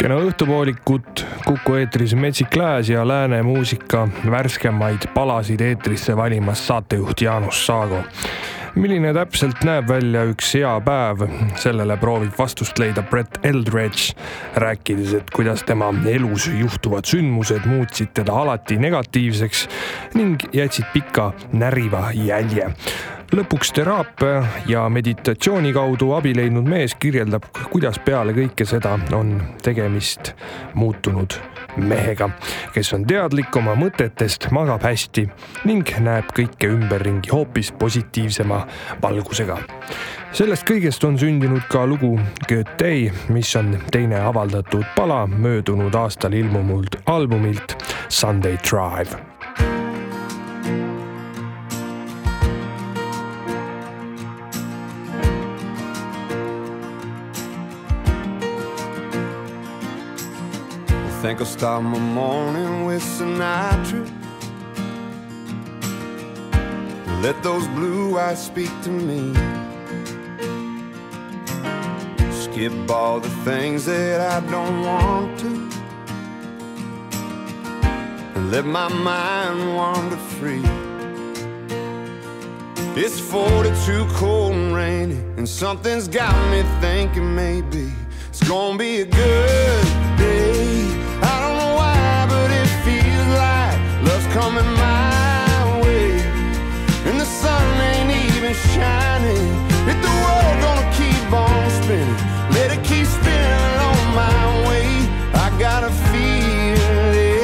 kena õhtupoolikut Kuku eetris Metsik Lääs ja lääne muusika värskemaid palasid eetrisse valimas saatejuht Jaanus Saago. milline täpselt näeb välja üks hea päev, sellele proovib vastust leida Brett Eldredge, rääkides, et kuidas tema elus juhtuvad sündmused muutsid teda alati negatiivseks ning jätsid pika näriva jälje lõpuks teraapia ja meditatsiooni kaudu abi leidnud mees kirjeldab, kuidas peale kõike seda on tegemist muutunud mehega, kes on teadlik oma mõtetest, magab hästi ning näeb kõike ümberringi hoopis positiivsema valgusega. sellest kõigest on sündinud ka lugu Day, mis on teine avaldatud pala möödunud aastal ilmunud albumilt Sunday Drive Think I'll start my morning with Sinatra. Let those blue eyes speak to me. Skip all the things that I don't want to. And let my mind wander free. It's 42 cold and rainy, and something's got me thinking maybe it's gonna be a good coming my way, and the sun ain't even shining. If the world gonna keep on spinning, let it keep spinning on my way. I got a feeling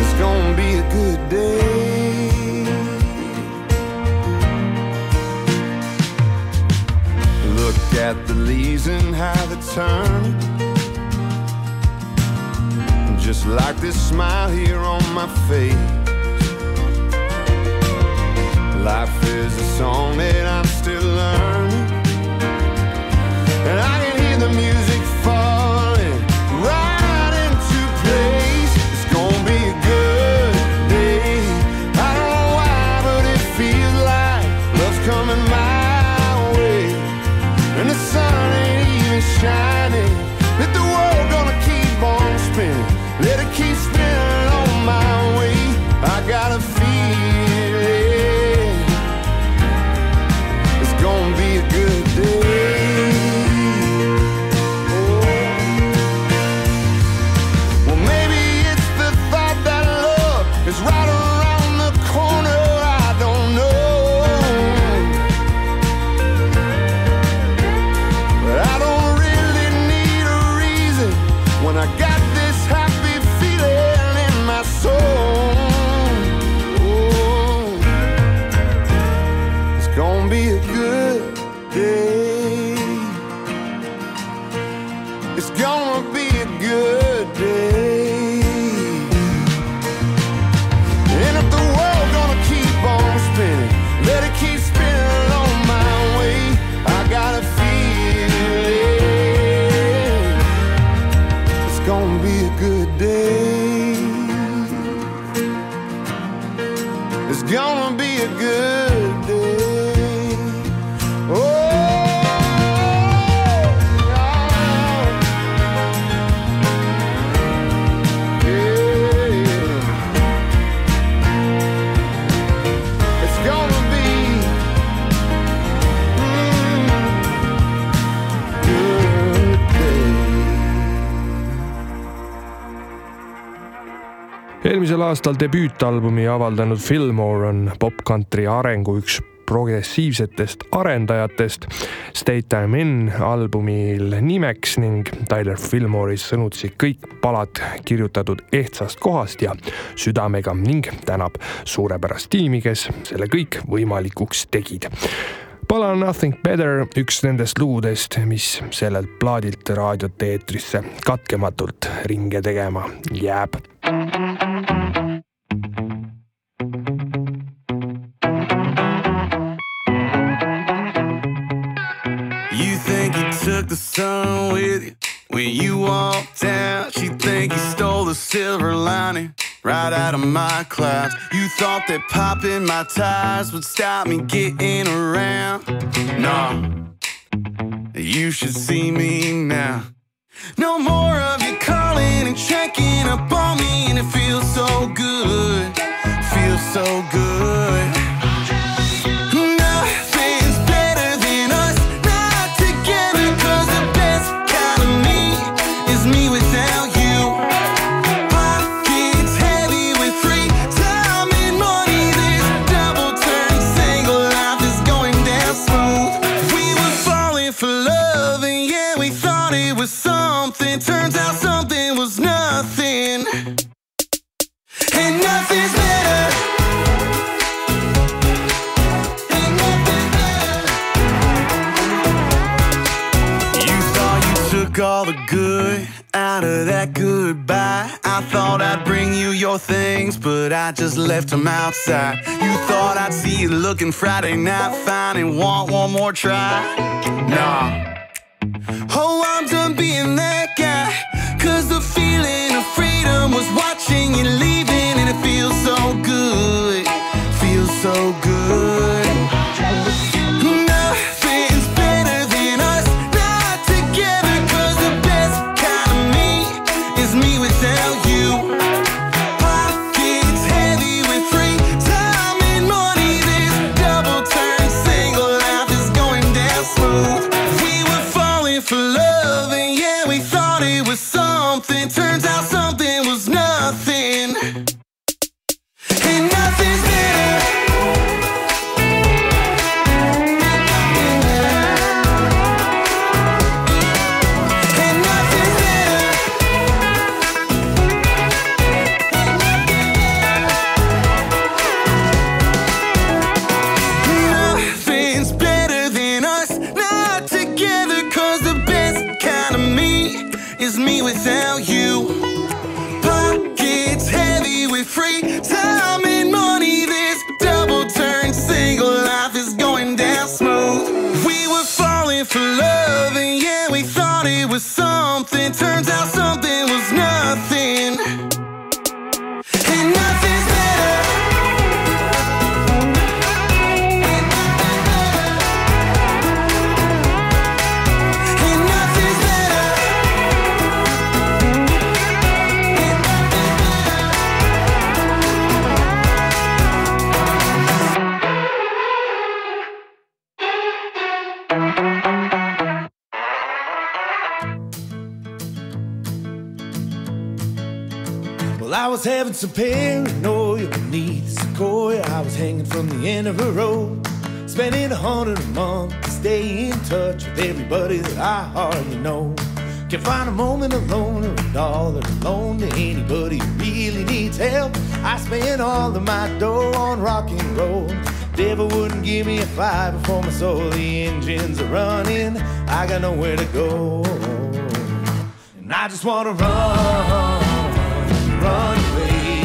it's gonna be a good day. Look at the leaves and how they turn just like this smile here on my face. Eelmisel aastal debüütalbumi avaldanud Fillmore on popkantri arengu üks progressiivsetest arendajatest. State Time In albumil nimeks ning Tyler Fillmore'is sõnutsi kõik palad kirjutatud ehtsast kohast ja südamega ning tänab suurepärast tiimi, kes selle kõik võimalikuks tegid pala Nothing Better, üks nendest lugudest, mis sellelt plaadilt raadiote eetrisse katkematult ringe tegema jääb took the sun with you when you walked out? She think you stole the silver lining right out of my clouds. You thought that popping my tires would stop me getting around. Nah, you should see me now. No more of you calling and checking up on me, and it feels so good. Feels so good. Goodbye. I thought I'd bring you your things, but I just left them outside. You thought I'd see you looking Friday night fine and want one more try. Nah. Oh, I'm done being that guy. Was having some paranoia beneath the sequoia. I was hanging from the end of a rope, spending a hundred a month to stay in touch with everybody that I hardly know. Can't find a moment alone or a dollar alone to anybody who really needs help. I spend all of my dough on rock and roll. Devil wouldn't give me a five before my soul. The engines are running. I got nowhere to go. And I just wanna run run away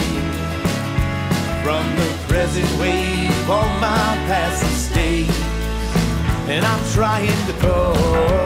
from the present wave of my past mistakes. And I'm trying to go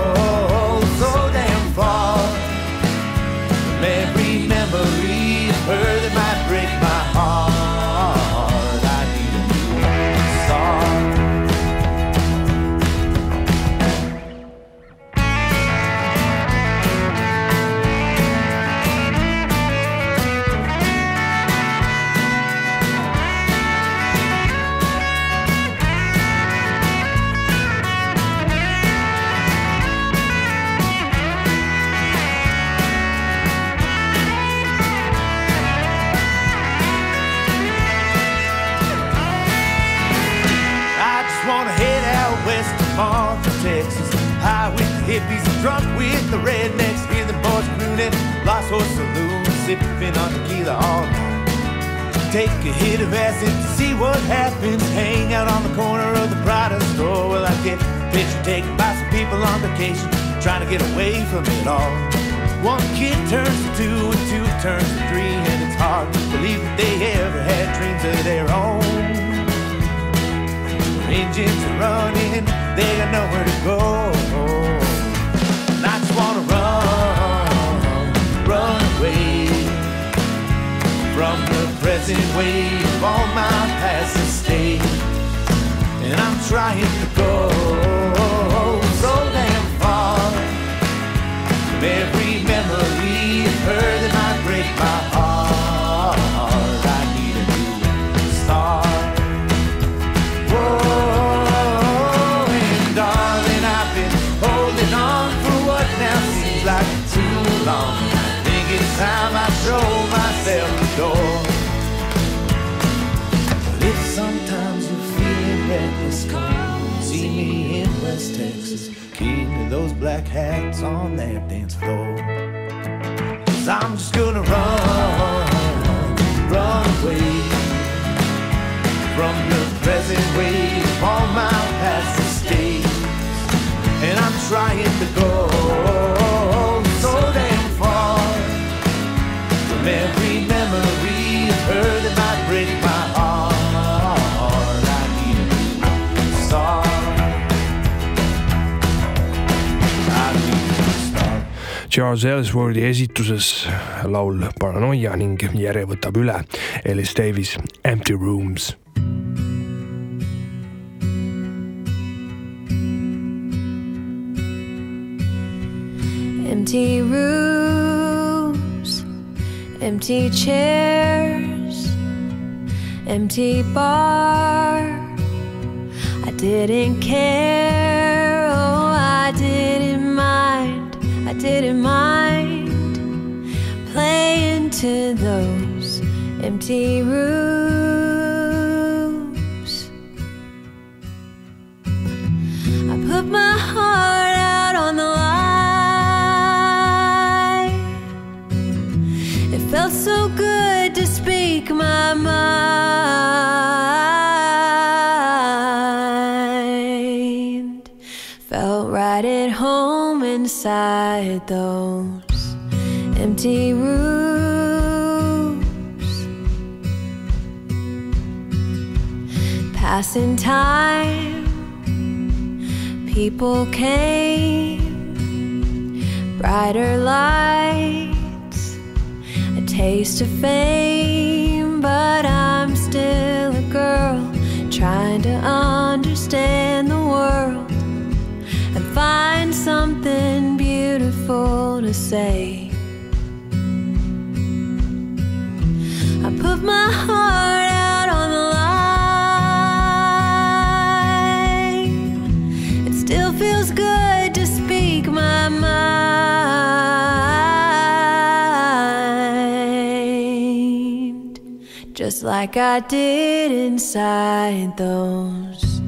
from it all. One kid turns to two, and two turns black hats on that dance floor. Cause I'm just gonna run, run away from the present wave all my past mistakes. And I'm trying to go Charles Ellsworthi esituses laul Paranoia ning järje võtab üle Ellis Davis Empty Rooms Empty rooms, empty chairs, empty bar. I didn't care, to those empty rooms. I put my heart out on the line. It felt so good to speak my mind. Felt right at home inside those empty rooms. Passing time people came, brighter lights, a taste of fame, but I'm still a girl trying to understand the world and find something beautiful to say. Just like I did inside those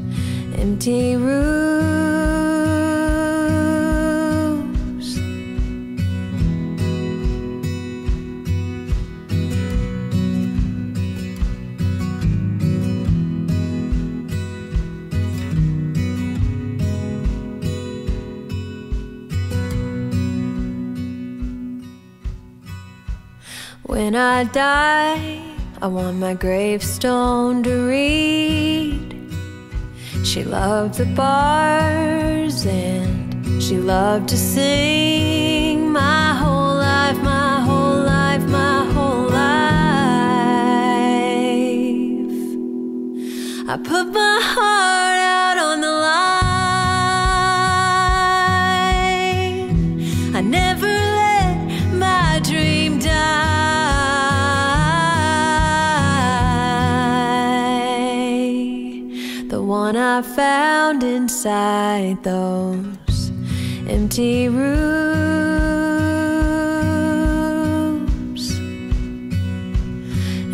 empty rooms. When I die, I want my gravestone to read. She loved the bars and she loved to sing. My whole life, my whole life, my whole life. I put my heart one I found inside those empty rooms.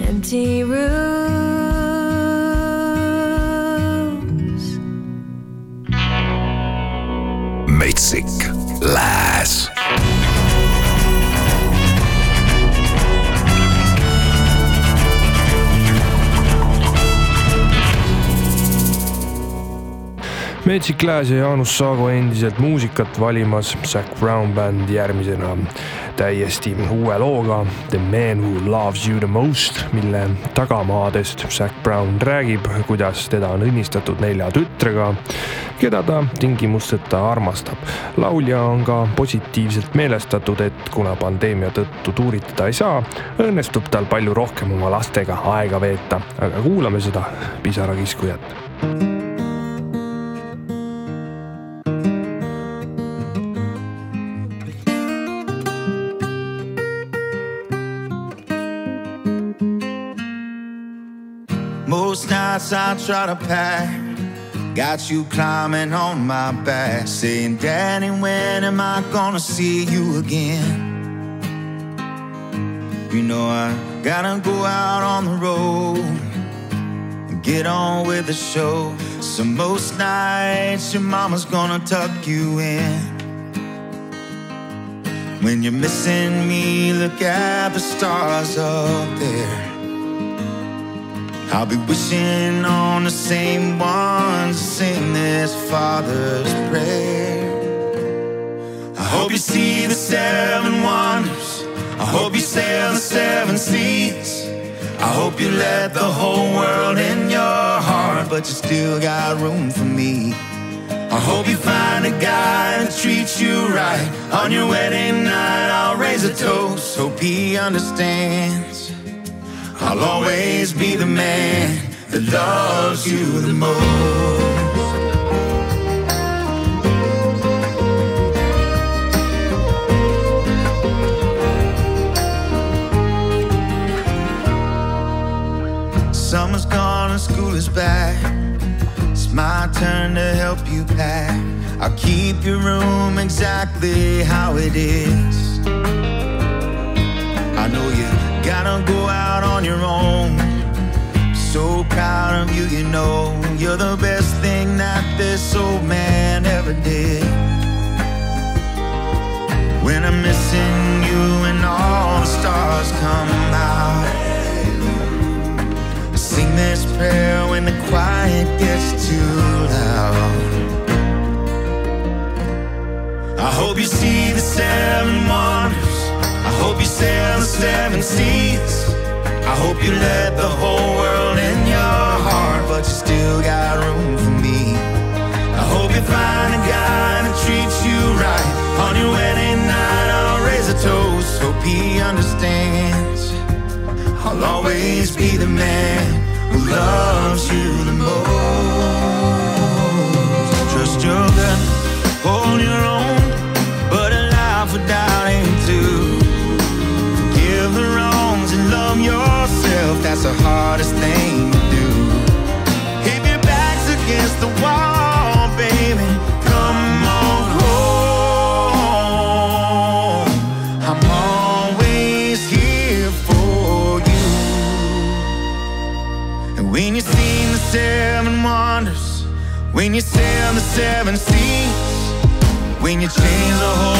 Empty rooms. Magic Glass ja Jaanus Saago endiselt muusikat valimas, Zac Brown bänd järgmisena täiesti uue looga The Man Who Loves You The Most, mille tagamaadest Zac Brown räägib, kuidas teda on õnnistatud nelja tütrega, keda ta tingimusteta armastab. laulja on ka positiivselt meelestatud, et kuna pandeemia tõttu tuuritada ei saa, õnnestub tal palju rohkem oma lastega aega veeta, aga kuulame seda pisarakiskujat. Most nights I try to pack. Got you climbing on my back, saying, Daddy, when am I gonna see you again? You know, I gotta go out on the road and get on with the show. So, most nights your mama's gonna tuck you in. When you're missing me, look at the stars up there. I'll be wishing on the same ones to sing this Father's prayer. I hope you see the seven wonders. I hope you sail the seven seas. I hope you let the whole world in your heart, but you still got room for me. I hope you find a guy that treats you right. On your wedding night, I'll raise a toast. Hope he understands. I'll always be the man that loves you the most. Summer's gone and school is back. It's my turn to help you pack. I'll keep your room exactly how it is. I know you gotta go out on your own. So proud of you, you know you're the best thing that this old man ever did. When I'm missing you and all the stars come out. I sing this prayer when the quiet gets too loud. I hope you see the seven wonders. I hope you sail the seven seas. I hope you let the whole world in your heart, but you still got room for me. I hope you find a guy that treats you right. On your wedding night, I'll raise a toast. Hope he understands. I'll always be the man who loves you the most. Trust your gut, hold your own, but a life without That's the hardest thing to do. If your back's against the wall, baby, come on home. I'm always here for you. And when you sing the seven wonders, when you sail the seven seas, when you change the whole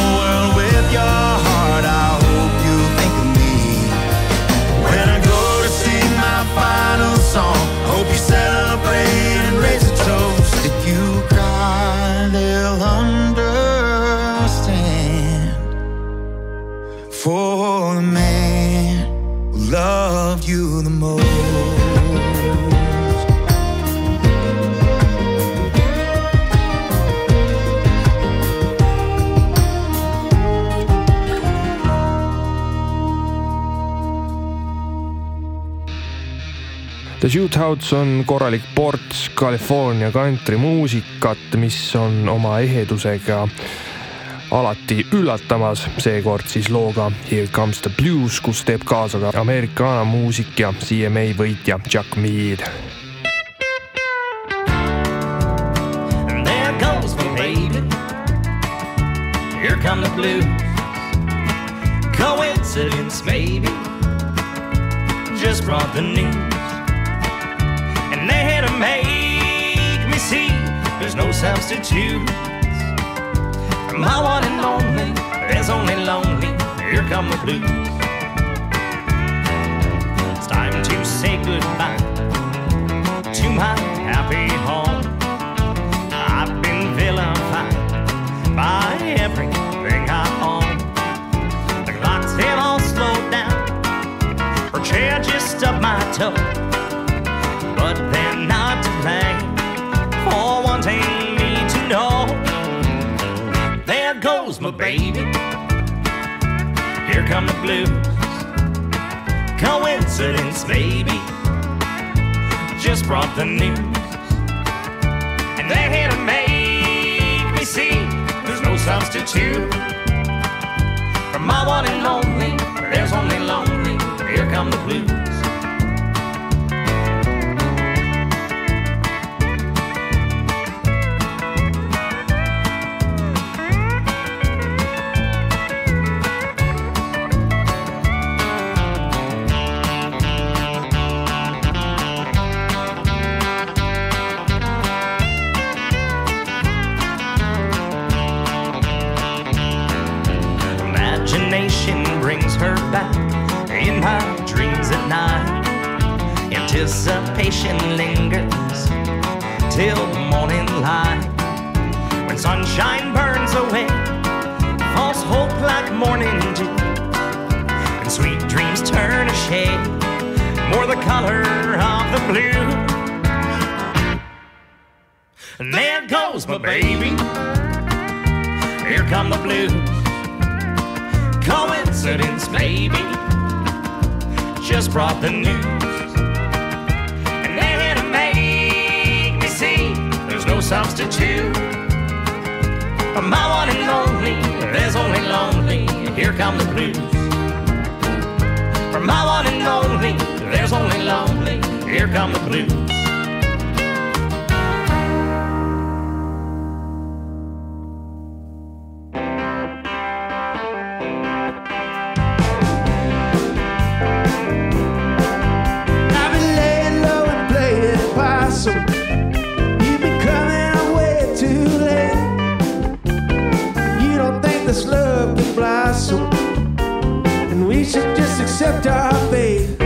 The Shootouts on korralik ports California kantrimuusikat, mis on oma ehedusega alati üllatamas, seekord siis looga Here comes the blues, kus teeb kaasa ka Americana muusik ja CMA võitja Chuck Mead. Here come the blues. Coincidence, maybe. Just brought the news. make me see there's no substitutes. My one and only, there's only lonely, here come the blues. It's time to say goodbye to my happy home. I've been vilified by everything I own. The clock's hit all slowed down, her chair just up my toe. my baby. Here come the blues. Coincidence, baby. Just brought the news. And they're here to make me see there's no substitute. For my one and only, there's only lonely. Here come the blues. and we should just accept our fate.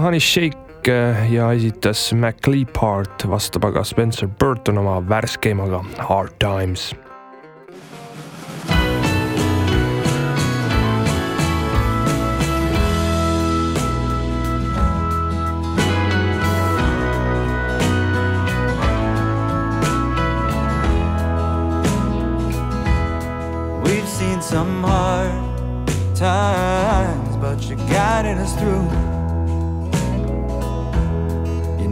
Honey Shake eh, ja esitas MacLeapart, vastab aga Spencer Burton oma värskeimaga Hard Times some hard times, but you guided us through.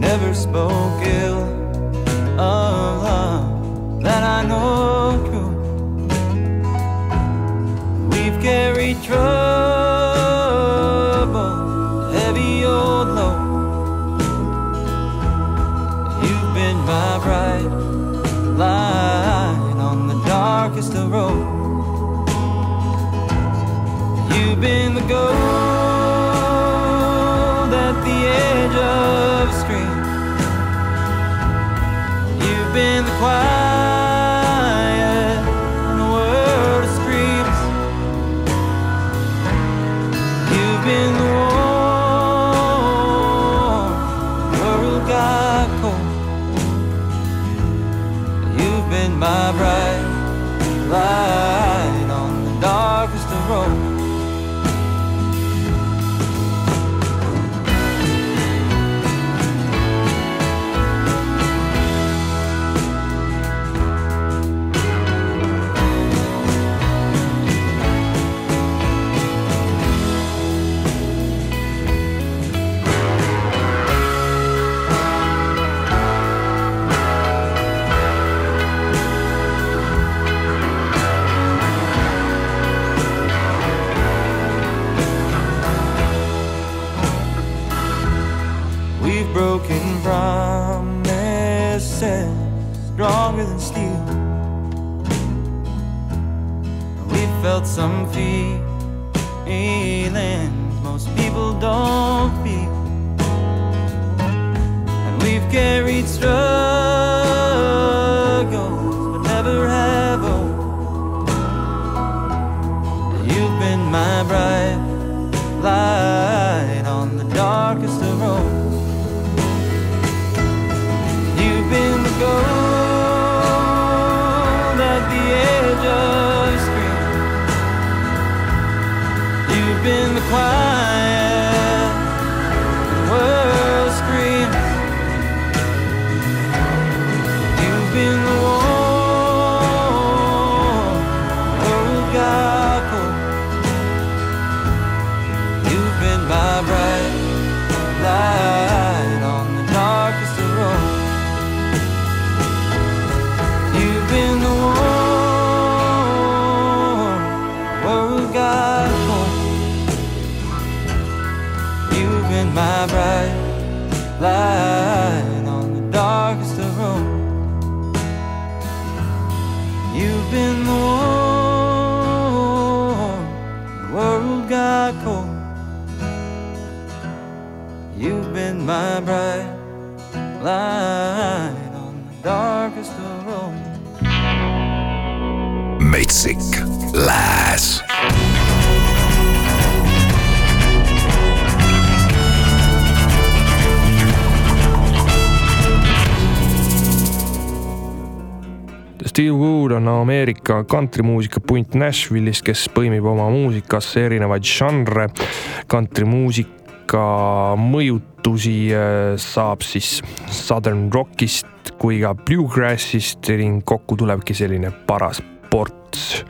You never spoke ill of love that I know true. We've carried trouble, heavy old load. You've been my bright light felt some feelings most people don't feel. And we've carried struggles but never have hope. You've been my bright light got. You've been my bright light on the darkest of roads. metsik Lääs. Steve Wood on Ameerika kantrimuusika punt Nashville'ist, kes põimib oma muusikasse erinevaid žanre. kantrimuusika mõjutusi äh, saab siis Southern Rockist kui ka Bluegrassist ning kokku tulebki selline paras ports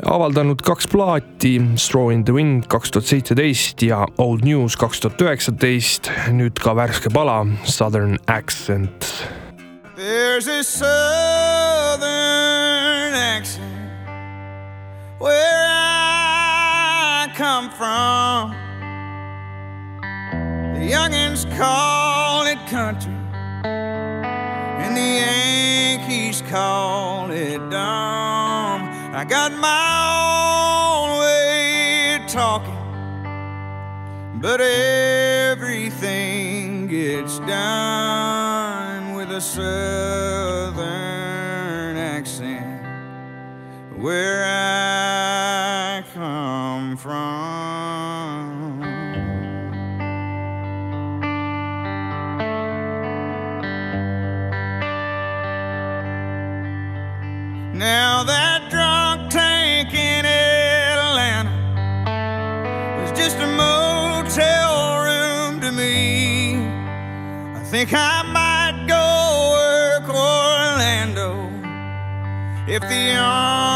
avaldanud kaks plaati, Straw in the Wind kaks tuhat seitseteist ja Old News kaks tuhat üheksateist, nüüd ka värske pala Southern Accent There's a southern accent where I come from. The youngins call it country, and the Yankees call it dumb. I got my own way of talking but everything gets done southern accent where I come from. Now that drunk tank in Atlanta was just a motel room to me. I think I the arms.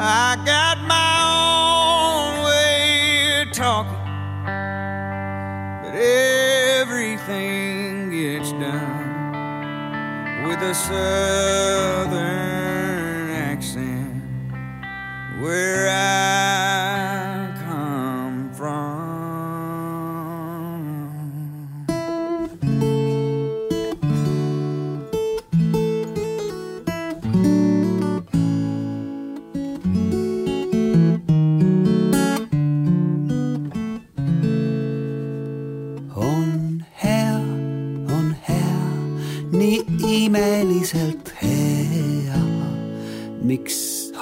I got my own way of talking, but everything gets done with a southern.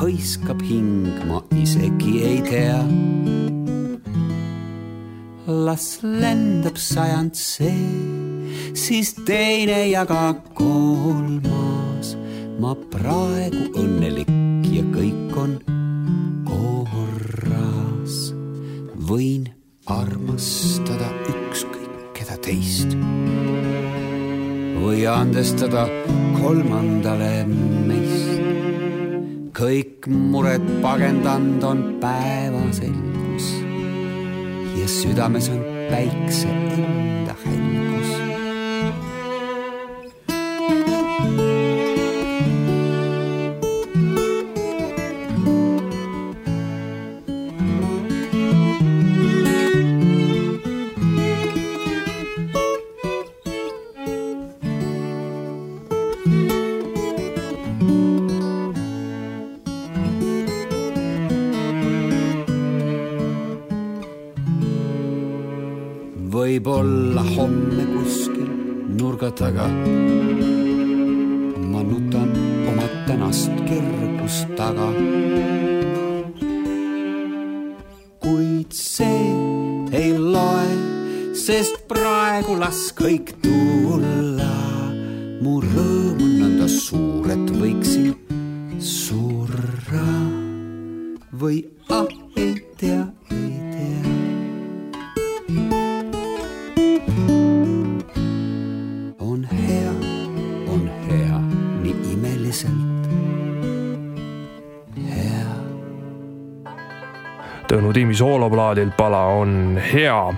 hõiskab hing, ma isegi ei tea. las lendab sajand see, siis teine jaga kolmas. ma praegu õnnelik ja kõik on korras. võin armastada ükskõik keda teist või andestada kolmandale kõik mured pagendanud on päevaselgus ja südames on päikse enda hell. Taga ma nutan oma tänast kergust taga. kuid see ei loe, sest praegu las kõik sooloplaadil pala on hea,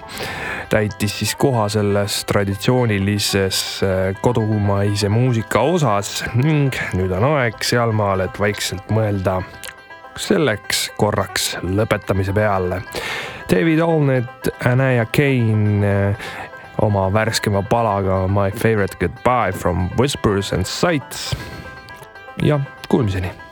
täitis siis koha selles traditsioonilises äh, kodumaise muusika osas ning nüüd on aeg sealmaal, et vaikselt mõelda selleks korraks lõpetamise peale. David Allnet, Anaya Kane äh, oma värskema palaga My favorite goodbye from Whispers and Sights. ja kuulmiseni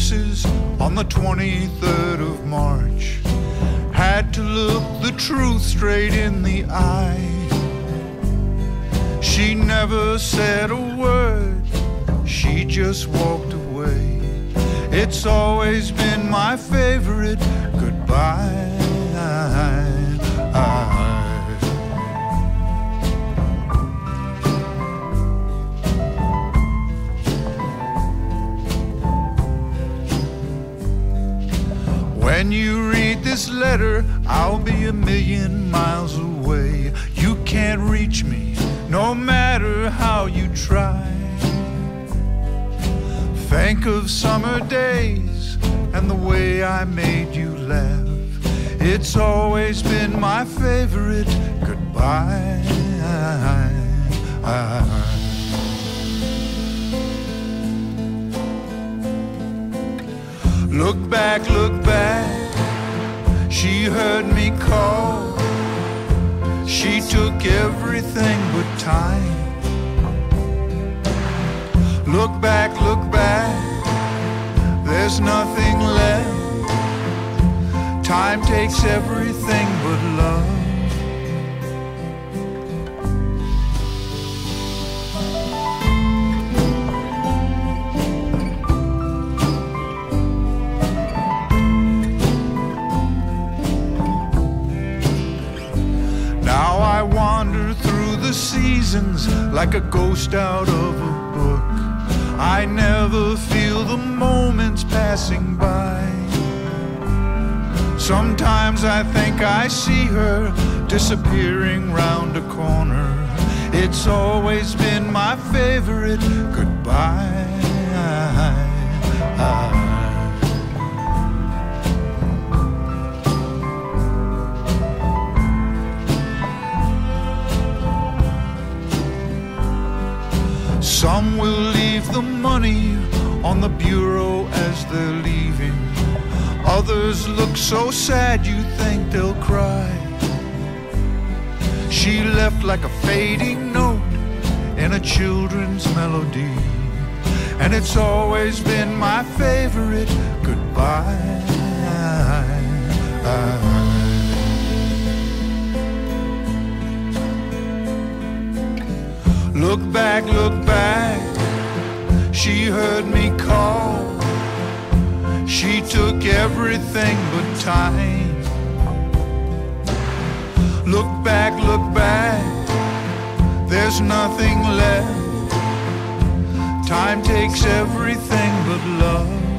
excuses on the 23rd of March. Had to look the truth straight in the eye. She never said a word, she just walked away. It's always been my favorite goodbye. When you read this letter, I'll be a million miles away. You can't reach me, no matter how you try. Think of summer days and the way I made you laugh. It's always been my favorite goodbye. Look back, look back. She heard me call. She took everything but time. Look back, look back. There's nothing left. Time takes everything but love. The seasons like a ghost out of a book. I never feel the moments passing by. Sometimes I think I see her disappearing round a corner. It's always been my favorite goodbye. Some will leave the money on the bureau as they're leaving. Others look so sad you think they'll cry. She left like a fading note in a children's melody. And it's always been my favorite goodbye. Look back, look back. She heard me call. She took everything but time. Look back, look back. There's nothing left. Time takes everything but love.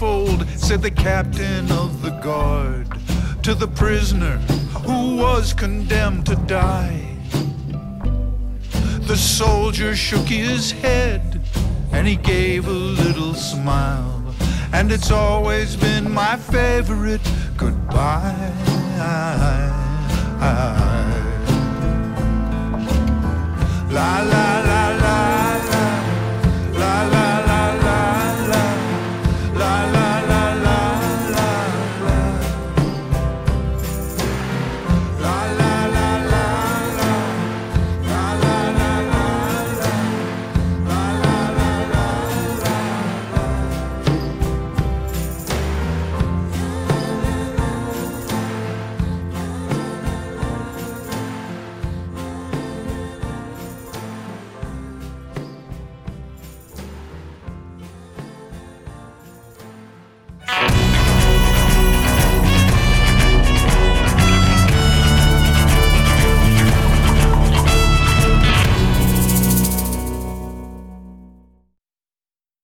fold, said the captain of the guard to the prisoner who was condemned to die. The soldier shook his head and he gave a little smile. And it's always been my favorite goodbye. La la la.